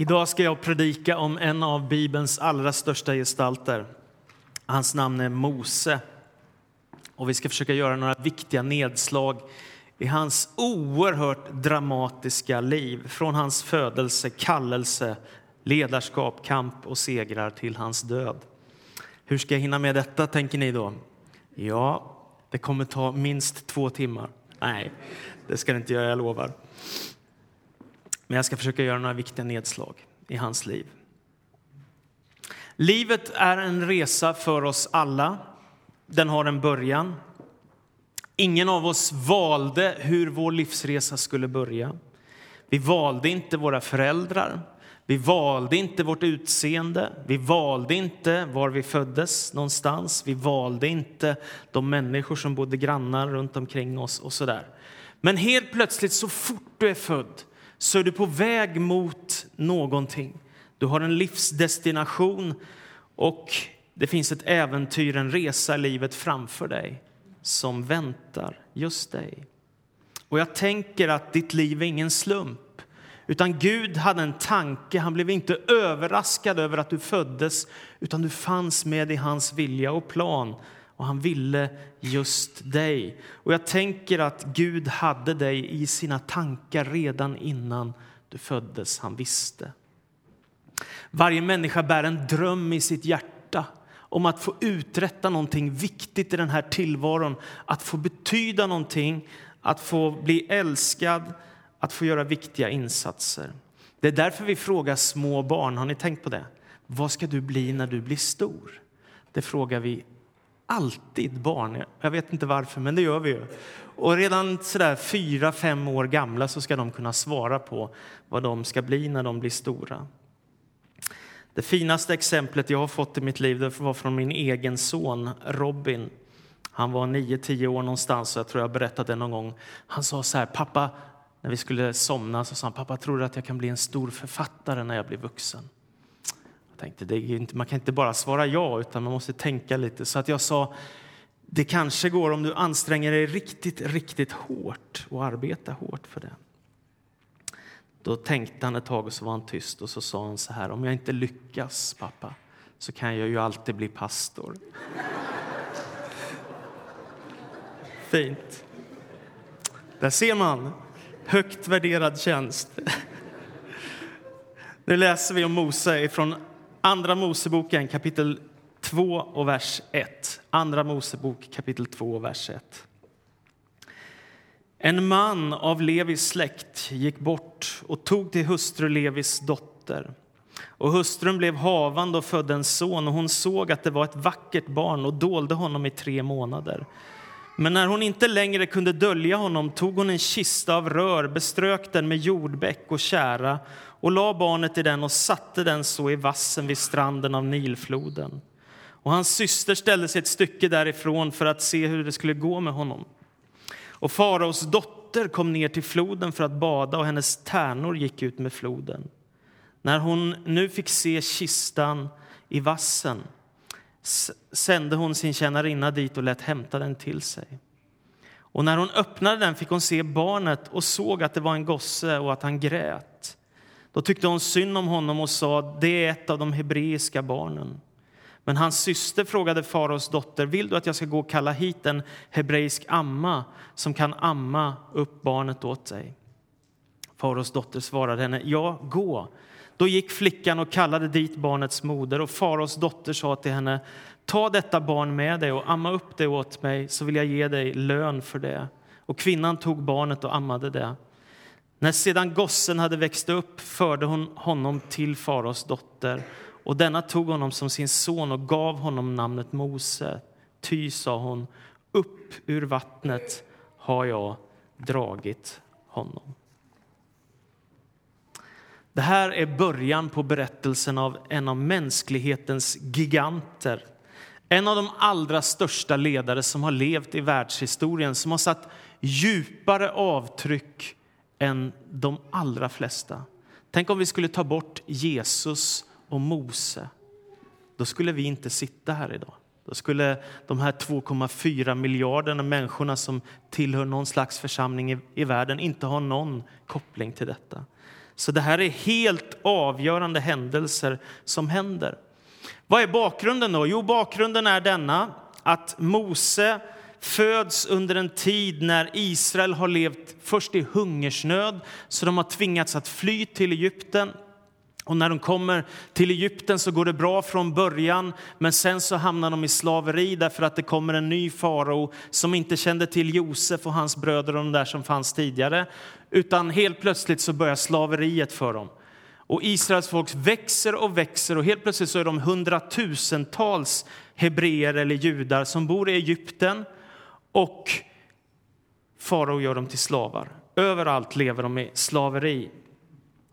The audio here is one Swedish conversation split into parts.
Idag ska jag predika om en av Bibelns allra största gestalter. Hans namn är Mose. Och vi ska försöka göra några viktiga nedslag i hans oerhört dramatiska liv. Från hans födelse, kallelse, ledarskap, kamp och segrar till hans död. Hur ska jag hinna med detta, tänker ni då? Ja, det kommer ta minst två timmar. Nej, det ska det inte göra, jag lovar. Men jag ska försöka göra några viktiga nedslag i hans liv. Livet är en resa för oss alla. Den har en början. Ingen av oss valde hur vår livsresa skulle börja. Vi valde inte våra föräldrar. Vi valde inte vårt utseende. Vi valde inte var vi föddes någonstans. Vi valde inte de människor som bodde grannar runt omkring oss och sådär. Men helt plötsligt, så fort du är född, så är du på väg mot någonting. Du har en livsdestination och det finns ett äventyr, en resa i livet framför dig som väntar just dig. Och jag tänker att ditt liv är ingen slump. Utan Gud hade en tanke. Han blev inte överraskad över att du föddes utan du fanns med i hans vilja och plan. Och han ville just dig. Och jag tänker att Gud hade dig i sina tankar redan innan du föddes. Han visste. Varje människa bär en dröm i sitt hjärta om att få uträtta någonting viktigt i den här tillvaron, att få betyda någonting, att få bli älskad, att få göra viktiga insatser. Det är därför vi frågar små barn, har ni tänkt på det? Vad ska du bli när du blir stor? Det frågar vi alltid barn. Jag vet inte varför, men det gör vi ju. Och redan sådär fyra, fem år gamla så ska de kunna svara på vad de ska bli när de blir stora. Det finaste exemplet jag har fått i mitt liv det var från min egen son Robin. Han var 9-10 år någonstans, och jag tror jag berättat det någon gång. Han sa så här, pappa, när vi skulle somna så sa han, pappa tror du att jag kan bli en stor författare när jag blir vuxen? Tänkte, det är inte, man kan inte bara svara ja, utan man måste tänka lite. Så att jag sa, det kanske går om du anstränger dig riktigt, riktigt hårt och arbetar hårt för det. Då tänkte han ett tag och så var han tyst och så sa han så här, om jag inte lyckas pappa, så kan jag ju alltid bli pastor. Fint. Där ser man högt värderad tjänst. Nu läser vi om Mose från Andra Moseboken kapitel 2 och vers 1. Andra Mosebok kapitel 2 och vers 1. En man av Levis släkt gick bort och tog till hustru Levis dotter. Och hustrun blev havande och födde en son och hon såg att det var ett vackert barn och dolde honom i tre månader. Men när hon inte längre kunde dölja honom tog hon en kista av rör, beströk den med jordbäck och kära och la barnet i den och satte den så i vassen vid stranden av Nilfloden. Och hans syster ställde sig ett stycke därifrån för att se hur det skulle gå med honom. Och faraos dotter kom ner till floden för att bada och hennes tärnor gick ut med floden. När hon nu fick se kistan i vassen sände hon sin tjänarinna dit och lät hämta den till sig. Och när hon öppnade den fick hon se barnet och såg att det var en gosse och att han grät. Då tyckte hon synd om honom och sa, det är ett av de hebreiska barnen. Men hans syster frågade faraos dotter, vill du att jag ska gå och kalla hit en hebreisk amma som kan amma upp barnet åt dig? Faraos dotter svarade henne, ja, gå. Då gick flickan och kallade dit barnets moder och faraos dotter sa till henne, ta detta barn med dig och amma upp det åt mig så vill jag ge dig lön för det. Och kvinnan tog barnet och ammade det. När sedan gossen hade växt upp förde hon honom till faraos dotter och denna tog honom som sin son och gav honom namnet Mose. Ty, sa hon, upp ur vattnet har jag dragit honom. Det här är början på berättelsen av en av mänsklighetens giganter. En av de allra största ledare som har levt i världshistorien som har satt djupare avtryck än de allra flesta. Tänk om vi skulle ta bort Jesus och Mose. Då skulle vi inte sitta här idag. Då skulle de här 2,4 miljarderna människorna som tillhör någon slags församling i, i världen inte ha någon koppling till detta. Så det här är helt avgörande händelser som händer. Vad är bakgrunden då? Jo, bakgrunden är denna att Mose föds under en tid när Israel har levt först i hungersnöd, så de har tvingats att fly till Egypten. Och när de kommer till Egypten så går det bra från början, men sen så hamnar de i slaveri därför att det kommer en ny farao som inte kände till Josef och hans bröder och de där som fanns tidigare, utan helt plötsligt så börjar slaveriet för dem. Och Israels folk växer och växer och helt plötsligt så är de hundratusentals hebreer eller judar som bor i Egypten och farao gör dem till slavar. Överallt lever de i slaveri.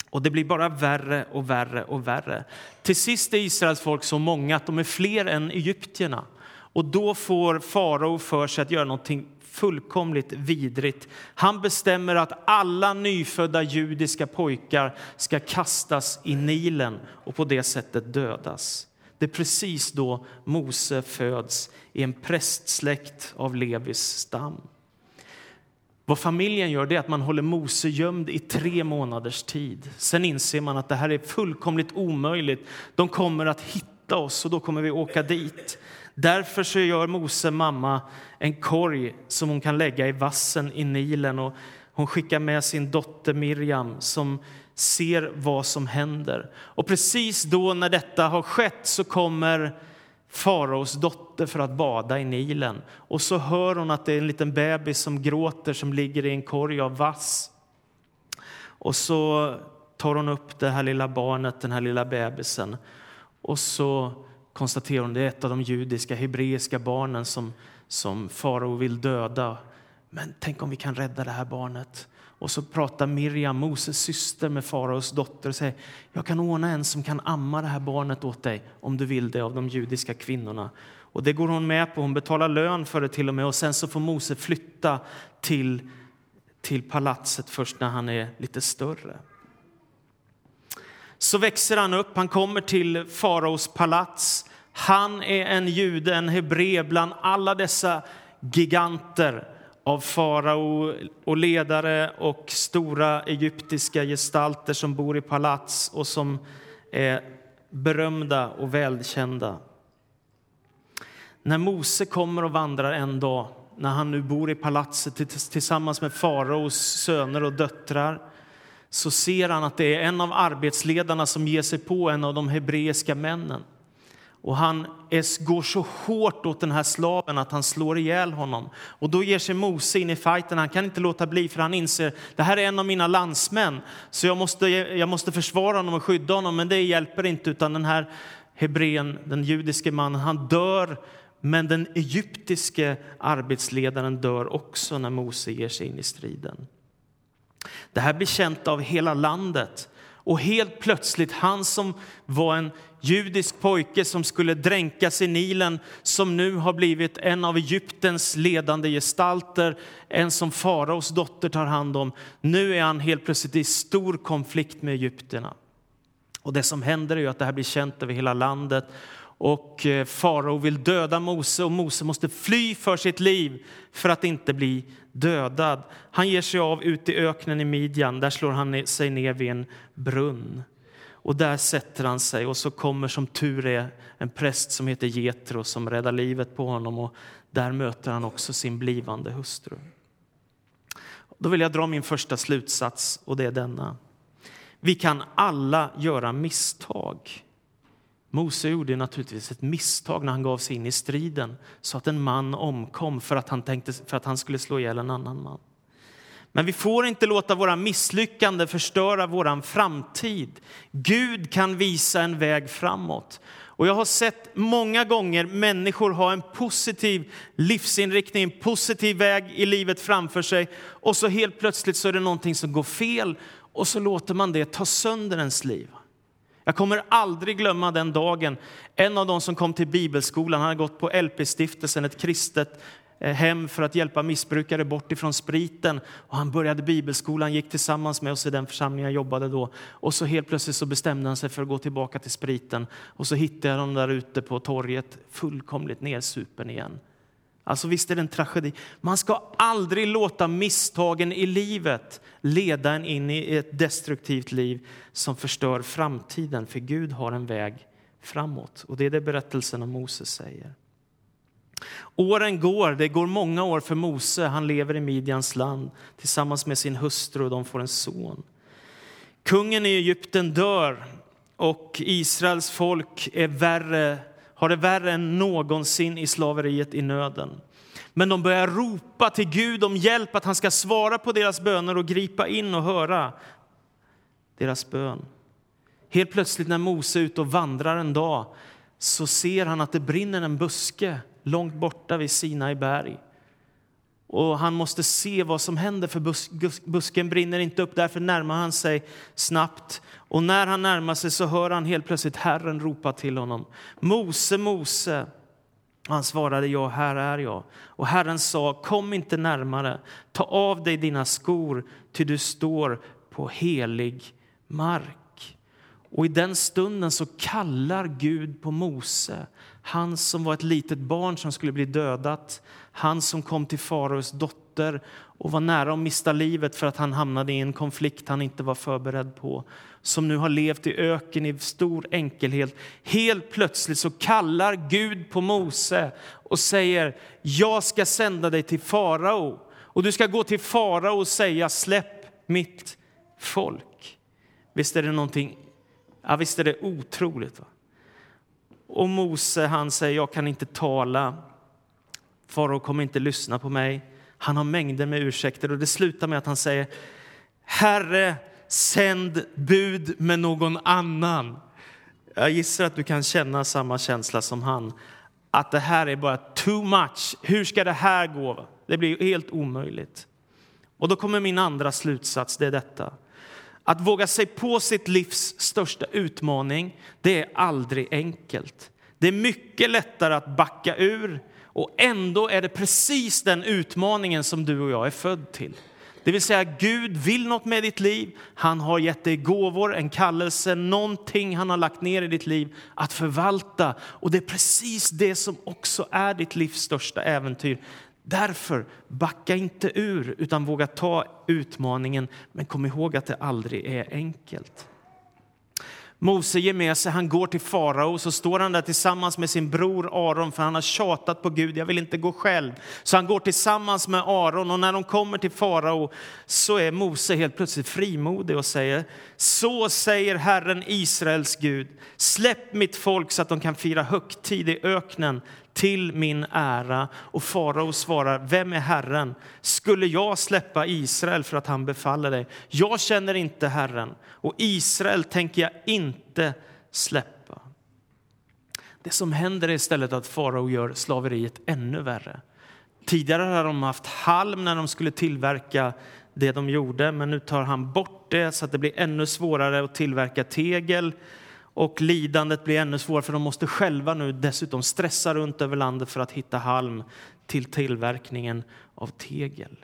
Och det blir bara värre och värre och värre. Till sist är Israels folk så många att de är fler än egyptierna. Och då får farao för sig att göra någonting fullkomligt vidrigt. Han bestämmer att alla nyfödda judiska pojkar ska kastas i Nilen och på det sättet dödas. Det är precis då Mose föds i en prästsläkt av Levis stam. Vad familjen gör är att man håller Mose gömd i tre månaders tid. Sen inser man att det här är fullkomligt omöjligt. De kommer att hitta oss och då kommer vi åka dit. Därför så gör Mose mamma en korg som hon kan lägga i vassen i Nilen och hon skickar med sin dotter Miriam som ser vad som händer. Och precis då när detta har skett så kommer faraos dotter för att bada i Nilen. Och så hör hon att det är en liten bebis som gråter som ligger i en korg av vass. Och så tar hon upp det här lilla barnet, den här lilla bebisen. Och så konstaterar hon att det är ett av de judiska, hebreiska barnen som, som farao vill döda. Men tänk om vi kan rädda det här barnet. Och så pratar Miriam, Moses syster, med faraos dotter och säger jag kan ordna en som kan amma det här barnet åt dig om du vill det av de judiska kvinnorna. Och det går hon med på. Hon betalar lön för det till och med och sen så får Mose flytta till, till palatset först när han är lite större. Så växer han upp, han kommer till faraos palats. Han är en jude, en hebre bland alla dessa giganter av farao och ledare och stora egyptiska gestalter som bor i palats och som är berömda och välkända. När Mose kommer och vandrar en dag, när han nu bor i palatset tillsammans med faraos söner och döttrar så ser han att det är en av arbetsledarna som ger sig på en av de hebreiska männen. Och han går så hårt åt den här slaven att han slår ihjäl honom. Och då ger sig Mose in i fighten. Han kan inte låta bli för han inser det här är en av mina landsmän. Så jag måste, jag måste försvara honom och skydda honom. Men det hjälper inte utan den här hebrén, den judiske mannen, han dör. Men den egyptiske arbetsledaren dör också när Mose ger sig in i striden. Det här blir känt av hela landet. Och helt plötsligt, han som var en judisk pojke som skulle dränkas i Nilen som nu har blivit en av Egyptens ledande gestalter, en som faraos dotter tar hand om. Nu är han helt plötsligt i stor konflikt med egyptierna. Och det som händer är att det här blir känt över hela landet och eh, farao vill döda Mose och Mose måste fly för sitt liv för att inte bli dödad. Han ger sig av ut i öknen i Midjan. Där slår han sig ner vid en brunn. Och där sätter han sig och så kommer som tur är en präst som heter Getro som räddar livet på honom och där möter han också sin blivande hustru. Då vill jag dra min första slutsats och det är denna. Vi kan alla göra misstag. Mose gjorde naturligtvis ett misstag när han gav sig in i striden så att en man omkom för att han, tänkte, för att han skulle slå ihjäl en annan man. Men vi får inte låta våra misslyckanden förstöra vår framtid. Gud kan visa en väg framåt. Och jag har sett många gånger människor ha en positiv livsinriktning, en positiv väg i livet framför sig och så helt plötsligt så är det någonting som går fel och så låter man det ta sönder ens liv. Jag kommer aldrig glömma den dagen. En av de som kom till bibelskolan, han hade gått på LP-stiftelsen, ett kristet Eh, hem för att hjälpa missbrukare bort ifrån spriten. Och han började bibelskolan, gick tillsammans med oss i den församling jag jobbade då. Och så helt plötsligt så bestämde han sig för att gå tillbaka till spriten. Och så hittade jag honom där ute på torget, fullkomligt nersupen igen. Alltså visst är det en tragedi. Man ska aldrig låta misstagen i livet leda en in i ett destruktivt liv som förstör framtiden. För Gud har en väg framåt. Och det är det berättelsen om Moses säger. Åren går, det går många år för Mose. Han lever i Midjans land tillsammans med sin hustru och de får en son. Kungen i Egypten dör och Israels folk är värre, har det värre än någonsin i slaveriet i nöden. Men de börjar ropa till Gud om hjälp, att han ska svara på deras böner och gripa in och höra deras bön. Helt plötsligt när Mose är ute och vandrar en dag så ser han att det brinner en buske långt borta vid Sinai berg. Och han måste se vad som händer, för bus busken brinner inte upp. Därför närmar han sig snabbt. Och när han närmar sig så hör han helt plötsligt Herren ropa till honom. Mose, Mose. Han svarade, ja, här är jag. Och Herren sa, kom inte närmare. Ta av dig dina skor, ty du står på helig mark. Och i den stunden så kallar Gud på Mose. Han som var ett litet barn som skulle bli dödat. Han som kom till faraos dotter och var nära att mista livet för att han hamnade i en konflikt han inte var förberedd på. Som nu har levt i öken i stor enkelhet. Helt plötsligt så kallar Gud på Mose och säger jag ska sända dig till farao. Och du ska gå till farao och säga släpp mitt folk. Visst är det någonting, ja, visst är det otroligt. Va? Och Mose han säger, jag kan inte tala. Farao kommer inte lyssna på mig. Han har mängder med ursäkter och det slutar med att han säger, Herre, sänd bud med någon annan. Jag gissar att du kan känna samma känsla som han. Att det här är bara too much. Hur ska det här gå? Det blir helt omöjligt. Och då kommer min andra slutsats, det är detta. Att våga sig på sitt livs största utmaning, det är aldrig enkelt. Det är mycket lättare att backa ur och ändå är det precis den utmaningen som du och jag är född till. Det vill säga, Gud vill något med ditt liv. Han har gett dig gåvor, en kallelse, någonting han har lagt ner i ditt liv att förvalta. Och det är precis det som också är ditt livs största äventyr. Därför, backa inte ur, utan våga ta utmaningen. Men kom ihåg att det aldrig är enkelt. Mose ger med sig, han går till farao, så står han där tillsammans med sin bror Aron, för han har tjatat på Gud, jag vill inte gå själv. Så han går tillsammans med Aron och när de kommer till farao så är Mose helt plötsligt frimodig och säger, så säger Herren Israels Gud, släpp mitt folk så att de kan fira högtid i öknen till min ära. Och farao svarar, vem är Herren? Skulle jag släppa Israel för att han befaller dig? Jag känner inte Herren och Israel tänker jag inte släppa. Det som händer är istället att farao gör slaveriet ännu värre. Tidigare hade de haft halm när de skulle tillverka det de gjorde, men nu tar han bort det så att det blir ännu svårare att tillverka tegel och lidandet blir ännu svårare för de måste själva nu dessutom stressa runt över landet för att hitta halm till tillverkningen av tegel.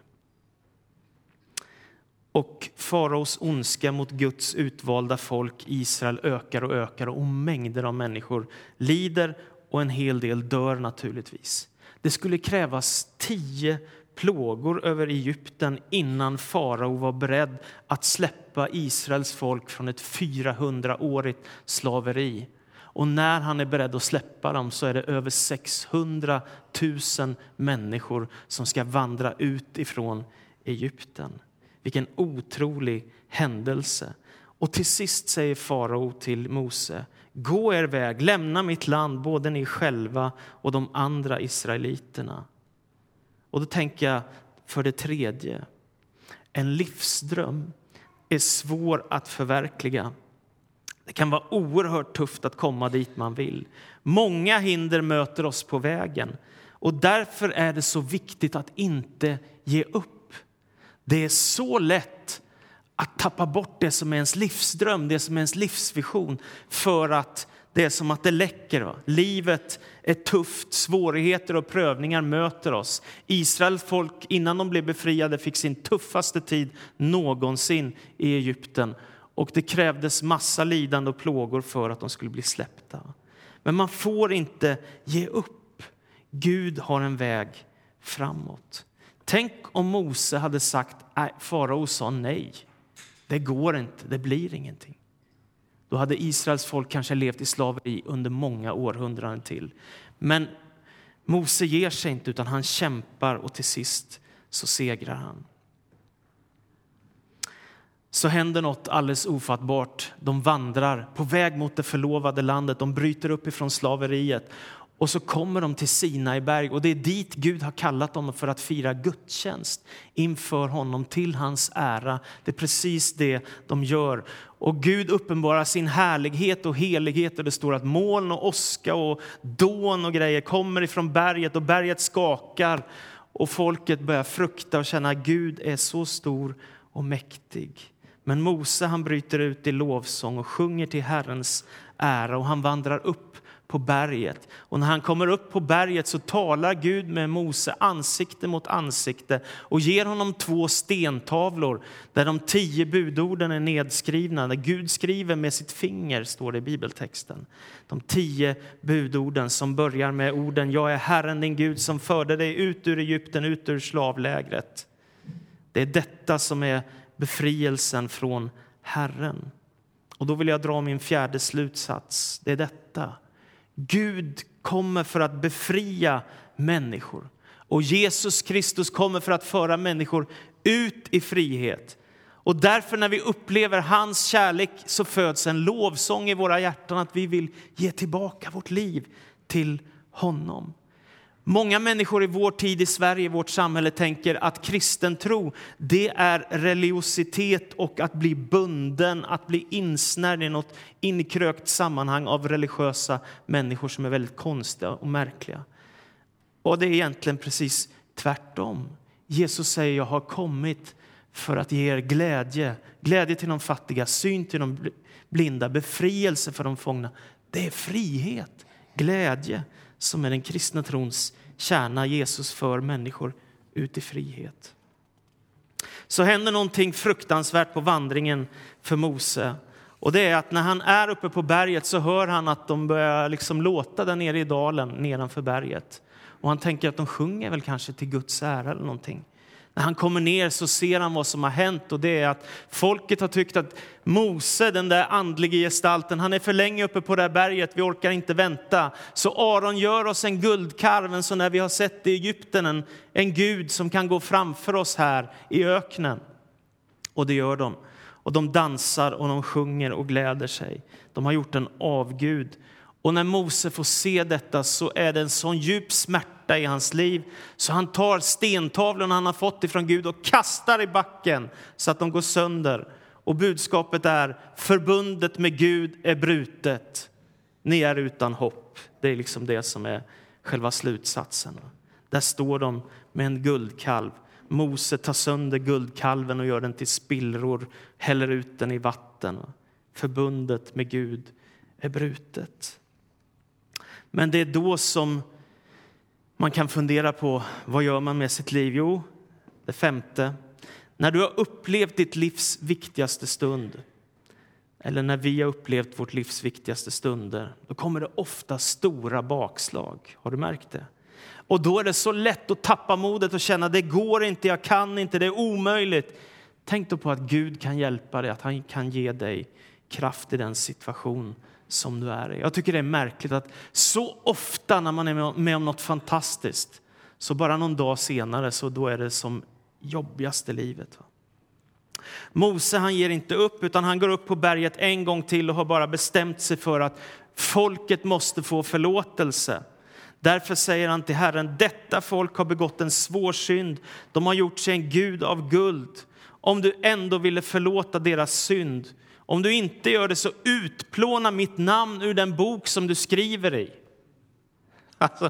Och faraos ondska mot Guds utvalda folk Israel ökar och ökar och mängder av människor lider och en hel del dör naturligtvis. Det skulle krävas tio plågor över Egypten innan farao var beredd att släppa Israels folk från ett 400-årigt slaveri. Och när han är beredd att släppa dem så är det över 600 000 människor som ska vandra ut ifrån Egypten. Vilken otrolig händelse. Och till sist säger farao till Mose, gå er väg, lämna mitt land, både ni själva och de andra israeliterna. Och då tänker jag för det tredje, en livsdröm är svår att förverkliga. Det kan vara oerhört tufft att komma dit man vill. Många hinder möter oss på vägen och därför är det så viktigt att inte ge upp. Det är så lätt att tappa bort det som är ens livsdröm, det som är ens livsvision för att det är som att det läcker. Va? Livet är tufft, svårigheter och prövningar möter oss. Israels folk, innan de blev befriade, fick sin tuffaste tid någonsin i Egypten. Och det krävdes massa lidande och plågor för att de skulle bli släppta. Men man får inte ge upp. Gud har en väg framåt. Tänk om Mose hade sagt, äh, farao sa nej. Det går inte, det blir ingenting. Då hade Israels folk kanske levt i slaveri under många århundraden till. Men Mose ger sig inte, utan han kämpar och till sist så segrar han. Så händer något alldeles ofattbart. De vandrar på väg mot det förlovade landet. De bryter upp ifrån slaveriet och så kommer de till Sinai berg och det är dit Gud har kallat dem för att fira gudstjänst inför honom till hans ära. Det är precis det de gör. Och Gud uppenbarar sin härlighet och helighet och det står att moln och oska och dån och grejer kommer ifrån berget och berget skakar och folket börjar frukta och känna att Gud är så stor och mäktig. Men Mose han bryter ut i lovsång och sjunger till Herrens ära och han vandrar upp på berget. Och när han kommer upp på berget så talar Gud med Mose ansikte mot ansikte och ger honom två stentavlor där de tio budorden är nedskrivna. Där Gud skriver med sitt finger, står det i bibeltexten. De tio budorden som börjar med orden Jag är Herren din Gud som förde dig ut ur Egypten, ut ur slavlägret. Det är detta som är befrielsen från Herren. Och då vill jag dra min fjärde slutsats. Det är detta. Gud kommer för att befria människor. Och Jesus Kristus kommer för att föra människor ut i frihet. Och därför när vi upplever hans kärlek så föds en lovsång i våra hjärtan att vi vill ge tillbaka vårt liv till honom. Många människor i vår tid i Sverige, i vårt samhälle, tänker att kristen tro det är religiositet och att bli bunden, att bli insnärd i något inkrökt sammanhang av religiösa människor som är väldigt konstiga och märkliga. Och det är egentligen precis tvärtom. Jesus säger jag har kommit för att ge er glädje, glädje till de fattiga, syn till de blinda, befrielse för de fångna. Det är frihet, glädje som är den kristna trons kärna. Jesus för människor ut i frihet. Så händer någonting fruktansvärt på vandringen för Mose. Och det är att när han är uppe på berget så hör han att de börjar liksom låta där nere i dalen nedanför berget. Och han tänker att de sjunger väl kanske till Guds ära eller någonting. När han kommer ner så ser han vad som har hänt och det är att folket har tyckt att Mose, den där andlige gestalten, han är för länge uppe på det här berget, vi orkar inte vänta. Så Aron gör oss en guldkarv, en sån där vi har sett i Egypten, en, en gud som kan gå framför oss här i öknen. Och det gör de. Och de dansar och de sjunger och gläder sig. De har gjort en avgud. Och när Mose får se detta så är det en sån djup smärta i hans liv. Så han tar stentavlorna han har fått ifrån Gud och kastar i backen så att de går sönder. Och budskapet är förbundet med Gud är brutet. Ni är utan hopp. Det är liksom det som är själva slutsatsen. Där står de med en guldkalv. Mose tar sönder guldkalven och gör den till spillror, häller ut den i vatten. Förbundet med Gud är brutet. Men det är då som man kan fundera på vad gör man med sitt liv? Jo, det femte. När du har upplevt ditt livs viktigaste stund eller när vi har upplevt vårt livs viktigaste stunder, då kommer det ofta stora bakslag. Har du märkt det? Och då är det så lätt att tappa modet och känna det går inte, jag kan inte, det är omöjligt. Tänk då på att Gud kan hjälpa dig, att han kan ge dig kraft i den situation som du är. Jag tycker det är märkligt att så ofta när man är med om något fantastiskt så bara någon dag senare så då är det som jobbigast i livet. Mose han ger inte upp utan han går upp på berget en gång till och har bara bestämt sig för att folket måste få förlåtelse. Därför säger han till Herren, detta folk har begått en svår synd. De har gjort sig en gud av guld. Om du ändå ville förlåta deras synd om du inte gör det så utplåna mitt namn ur den bok som du skriver i. Alltså,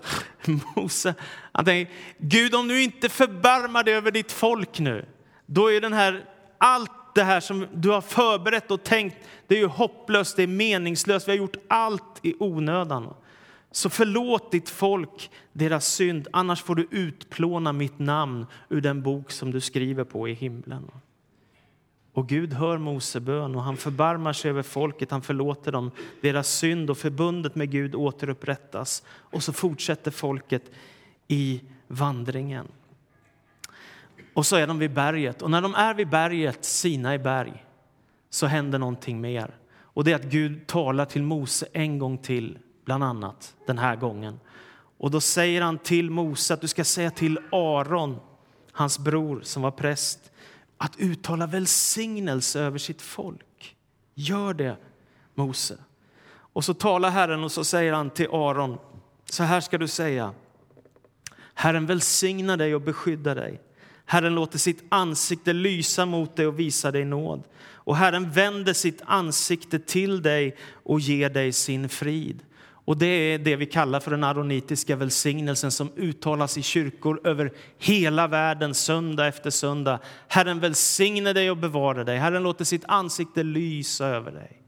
Mose, han tänker, Gud om du inte förbarmar dig över ditt folk nu, då är den här, allt det här som du har förberett och tänkt, det är ju hopplöst, det är meningslöst, vi har gjort allt i onödan. Så förlåt ditt folk deras synd, annars får du utplåna mitt namn ur den bok som du skriver på i himlen. Och Gud hör Mosebön, och han förbarmar sig över folket, han förlåter dem deras synd och förbundet med Gud återupprättas. Och så fortsätter folket i vandringen. Och så är de vid berget. Och när de är vid berget, Sinai berg, så händer någonting mer. Och det är att Gud talar till Mose en gång till, bland annat den här gången. Och då säger han till Mose att du ska säga till Aron, hans bror som var präst, att uttala välsignelse över sitt folk. Gör det, Mose. Och så talar Herren och så säger han till Aron, så här ska du säga. Herren välsignar dig och beskyddar dig. Herren låter sitt ansikte lysa mot dig och visa dig nåd. Och Herren vänder sitt ansikte till dig och ger dig sin frid. Och Det är det vi kallar för den aronitiska välsignelsen som uttalas i kyrkor över hela världen söndag efter söndag. Herren välsigne dig och bevara dig. Herren låter sitt ansikte lysa över dig.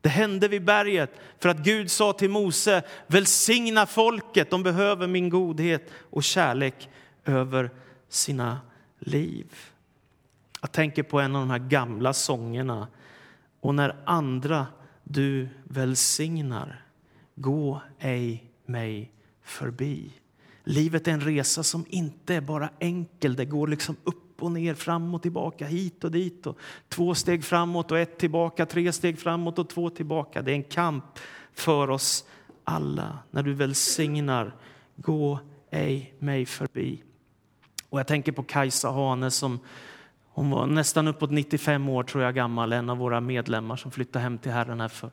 Det hände vid berget för att Gud sa till Mose, välsigna folket, de behöver min godhet och kärlek över sina liv. Jag tänker på en av de här gamla sångerna. Och när andra du välsignar, gå ej mig förbi. Livet är en resa som inte är bara enkel. Det går liksom upp och ner, fram och tillbaka, hit och dit. Och två steg framåt och ett tillbaka, tre steg framåt och två tillbaka. Det är en kamp för oss alla. När du välsignar, gå ej mig förbi. Och jag tänker på Kajsa Hane som hon var nästan uppåt 95 år tror jag gammal, en av våra medlemmar som flyttade hem till Herren här för,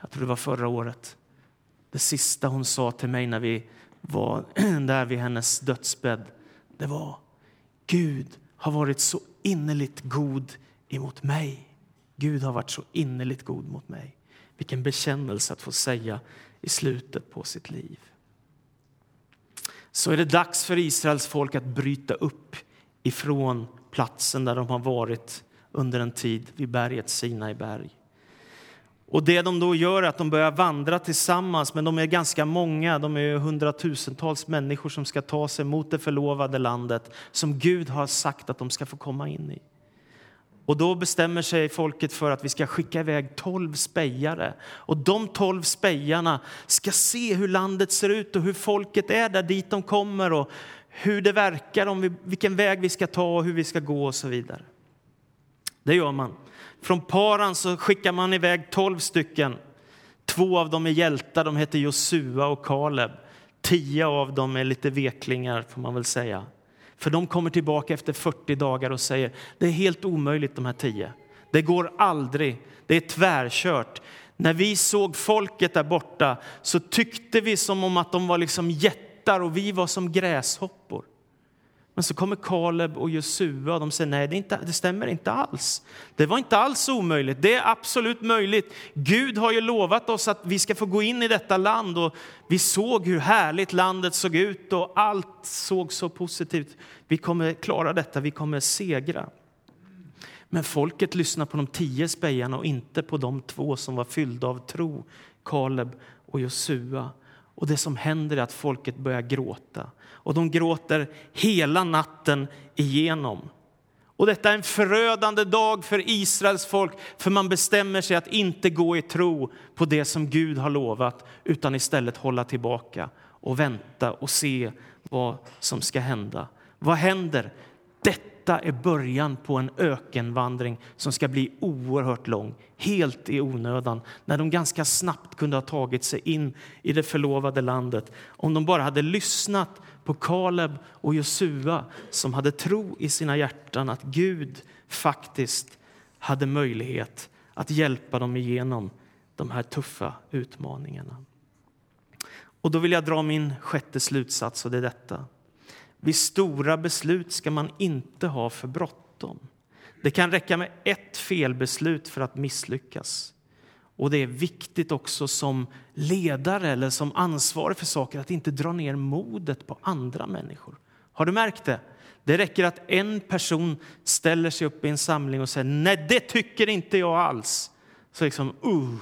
jag tror det var förra året. Det sista hon sa till mig när vi var där vid hennes dödsbädd, det var Gud har varit så innerligt god emot mig. Gud har varit så innerligt god mot mig. Vilken bekännelse att få säga i slutet på sitt liv så är det dags för Israels folk att bryta upp ifrån platsen där de har varit under en tid vid berget Sinai berg. Och det de då gör är att de börjar vandra tillsammans, men de är ganska många. De är hundratusentals människor som ska ta sig mot det förlovade landet som Gud har sagt att de ska få komma in i. Och då bestämmer sig folket för att vi ska skicka iväg tolv spejare. Och de tolv spejarna ska se hur landet ser ut och hur folket är där dit de kommer och hur det verkar, om vi, vilken väg vi ska ta och hur vi ska gå och så vidare. Det gör man. Från Paran så skickar man iväg tolv stycken. Två av dem är hjältar, de heter Josua och Kaleb. Tio av dem är lite veklingar får man väl säga. För de kommer tillbaka efter 40 dagar och säger det är helt omöjligt de här tio. Det går aldrig. Det är tvärkört. När vi såg folket där borta så tyckte vi som om att de var liksom jättar och vi var som gräshoppor. Men så kommer Kaleb och Josua och de säger nej, det, inte, det, stämmer inte alls. Det var inte alls omöjligt. Det är absolut möjligt. Gud har ju lovat oss att vi ska få gå in i detta land och vi såg hur härligt landet såg ut och allt såg så positivt. Vi kommer klara detta, vi kommer segra. Men folket lyssnar på de tio spejarna och inte på de två som var fyllda av tro, Kaleb och Josua. Och det som händer är att folket börjar gråta. Och de gråter hela natten igenom. Och detta är en förödande dag för Israels folk, för man bestämmer sig att inte gå i tro på det som Gud har lovat, utan istället hålla tillbaka och vänta och se vad som ska hända. Vad händer? Detta är början på en ökenvandring som ska bli oerhört lång, helt i onödan, när de ganska snabbt kunde ha tagit sig in i det förlovade landet om de bara hade lyssnat på Kaleb och Josua som hade tro i sina hjärtan att Gud faktiskt hade möjlighet att hjälpa dem igenom de här tuffa utmaningarna. Och då vill jag dra min sjätte slutsats och det är detta. Vid stora beslut ska man inte ha för bråttom. Det kan räcka med ett felbeslut för att misslyckas. Och det är viktigt också som ledare eller som ansvarig för saker att inte dra ner modet på andra människor. Har du märkt det? Det räcker att en person ställer sig upp i en samling och säger nej, det tycker inte jag alls. Så liksom, uh.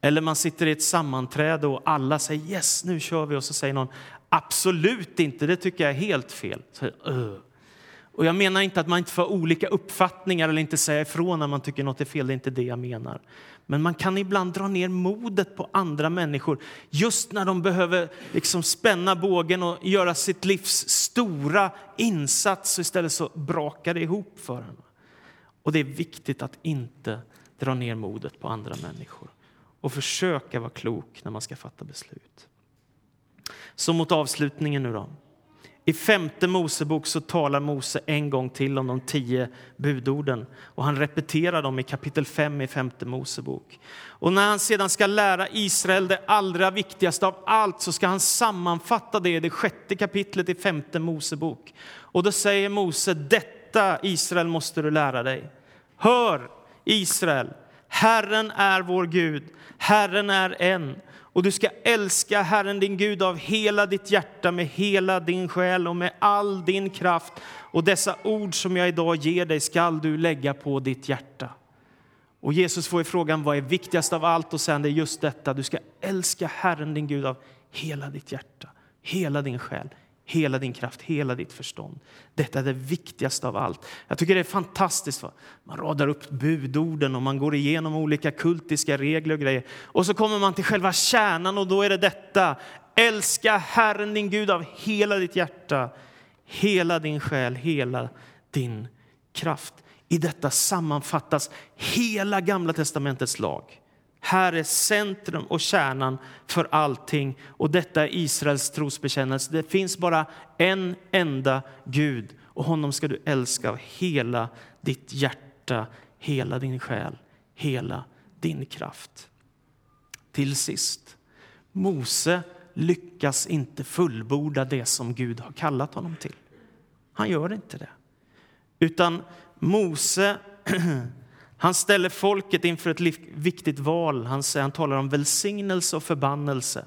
Eller man sitter i ett sammanträde och alla säger yes, nu kör vi. Och så säger någon absolut inte, det tycker jag är helt fel. Så, uh. Och jag menar inte att man inte får olika uppfattningar eller inte säga ifrån när man tycker något är fel. Det är inte det jag menar. Men man kan ibland dra ner modet på andra människor just när de behöver liksom spänna bågen och göra sitt livs stora insats. Och istället så brakar det ihop för dem. Och det är viktigt att inte dra ner modet på andra människor och försöka vara klok när man ska fatta beslut. Så mot avslutningen nu då. I femte Mosebok så talar Mose en gång till om de tio budorden och han repeterar dem i kapitel 5 i femte Mosebok. Och när han sedan ska lära Israel det allra viktigaste av allt så ska han sammanfatta det i det sjätte kapitlet i femte Mosebok. Och då säger Mose, detta Israel måste du lära dig. Hör Israel, Herren är vår Gud, Herren är en och du ska älska Herren din Gud av hela ditt hjärta, med hela din själ och med all din kraft. Och dessa ord som jag idag ger dig skall du lägga på ditt hjärta. Och Jesus får frågan vad är viktigast av allt och sen det är just detta. Du ska älska Herren din Gud av hela ditt hjärta, hela din själ, hela din kraft, hela ditt förstånd. Detta är det viktigaste av allt. Jag tycker det är fantastiskt. Va? Man radar upp budorden och man går igenom olika kultiska regler och grejer. Och så kommer man till själva kärnan och då är det detta. Älska Herren din Gud av hela ditt hjärta, hela din själ, hela din kraft. I detta sammanfattas hela Gamla testamentets lag. Här är centrum och kärnan för allting. Och detta är Israels trosbekännelse. Det finns bara en enda Gud och honom ska du älska av hela ditt hjärta, hela din själ, hela din kraft. Till sist, Mose lyckas inte fullborda det som Gud har kallat honom till. Han gör inte det. Utan Mose Han ställer folket inför ett viktigt val. Han, säger, han talar om välsignelse och förbannelse.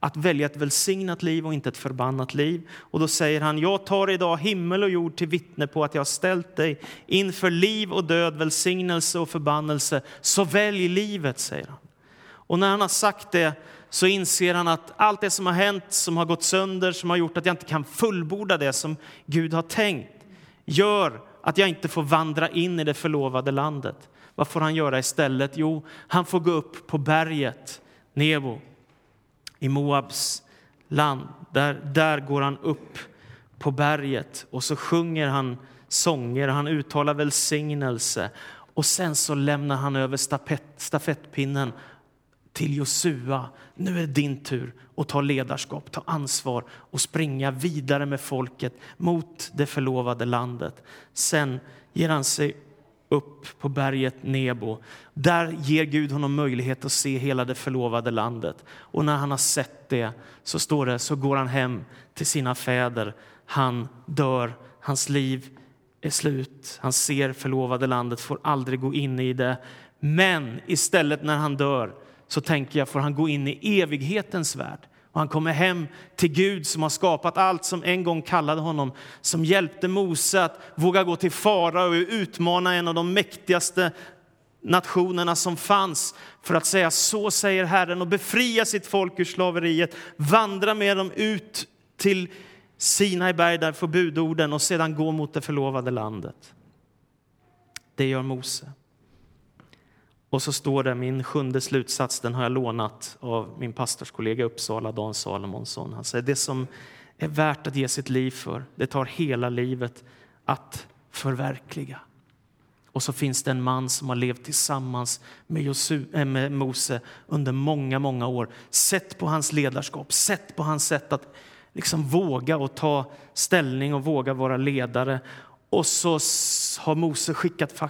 Att välja ett välsignat liv och inte ett förbannat liv. Och då säger han, jag tar idag himmel och jord till vittne på att jag har ställt dig inför liv och död, välsignelse och förbannelse. Så välj livet, säger han. Och när han har sagt det så inser han att allt det som har hänt, som har gått sönder, som har gjort att jag inte kan fullborda det som Gud har tänkt, gör att jag inte får vandra in i det förlovade landet. Vad får han göra istället? Jo, han får gå upp på berget Nebo i Moabs land. Där, där går han upp på berget och så sjunger han sånger, han uttalar välsignelse och sen så lämnar han över stafett, stafettpinnen till Josua. Nu är det din tur att ta ledarskap, ta ansvar och springa vidare med folket mot det förlovade landet. Sen ger han sig upp på berget Nebo. Där ger Gud honom möjlighet att se hela det förlovade landet. Och när han har sett det så står det så går han hem till sina fäder. Han dör, hans liv är slut. Han ser förlovade landet, får aldrig gå in i det. Men istället när han dör så tänker jag får han gå in i evighetens värld. Och han kommer hem till Gud som har skapat allt som en gång kallade honom, som hjälpte Mose att våga gå till fara och utmana en av de mäktigaste nationerna som fanns för att säga så säger Herren och befria sitt folk ur slaveriet, vandra med dem ut till Sinai berg där får budorden och sedan gå mot det förlovade landet. Det gör Mose. Och så står det, min sjunde slutsats, den har jag lånat av min pastorskollega i Uppsala, Dan Salomonsson. Han säger det som är värt att ge sitt liv för, det tar hela livet att förverkliga. Och så finns det en man som har levt tillsammans med, Josu, äh, med Mose under många, många år. Sett på hans ledarskap, sett på hans sätt att liksom våga och ta ställning och våga vara ledare. Och så har Mose skickat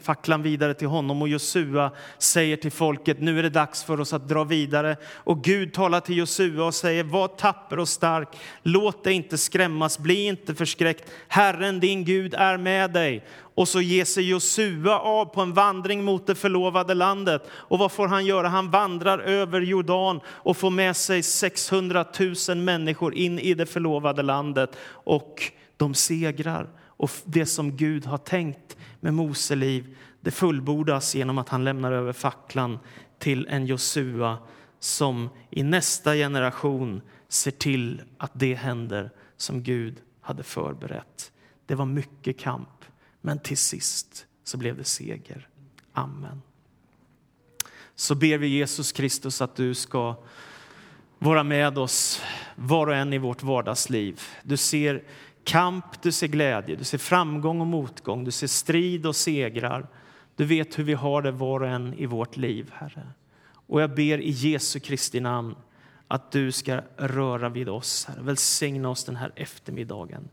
facklan vidare till honom och Josua säger till folket nu är det dags för oss att dra vidare. Och Gud talar till Josua och säger var tapper och stark, låt dig inte skrämmas, bli inte förskräckt. Herren din Gud är med dig. Och så ger sig Josua av på en vandring mot det förlovade landet. Och vad får han göra? Han vandrar över Jordan och får med sig 600 000 människor in i det förlovade landet. Och de segrar. Och det som Gud har tänkt med Mose liv, det fullbordas genom att han lämnar över facklan till en Josua som i nästa generation ser till att det händer som Gud hade förberett. Det var mycket kamp, men till sist så blev det seger. Amen. Så ber vi Jesus Kristus att du ska vara med oss var och en i vårt vardagsliv. Du ser kamp, du ser glädje, du ser framgång och motgång, du ser strid och segrar. Du vet hur vi har det var och en i vårt liv, Herre. Och jag ber i Jesu Kristi namn att du ska röra vid oss, Herre. Välsigna oss den här eftermiddagen.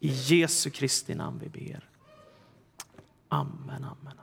I Jesu Kristi namn vi ber. Amen, amen, amen.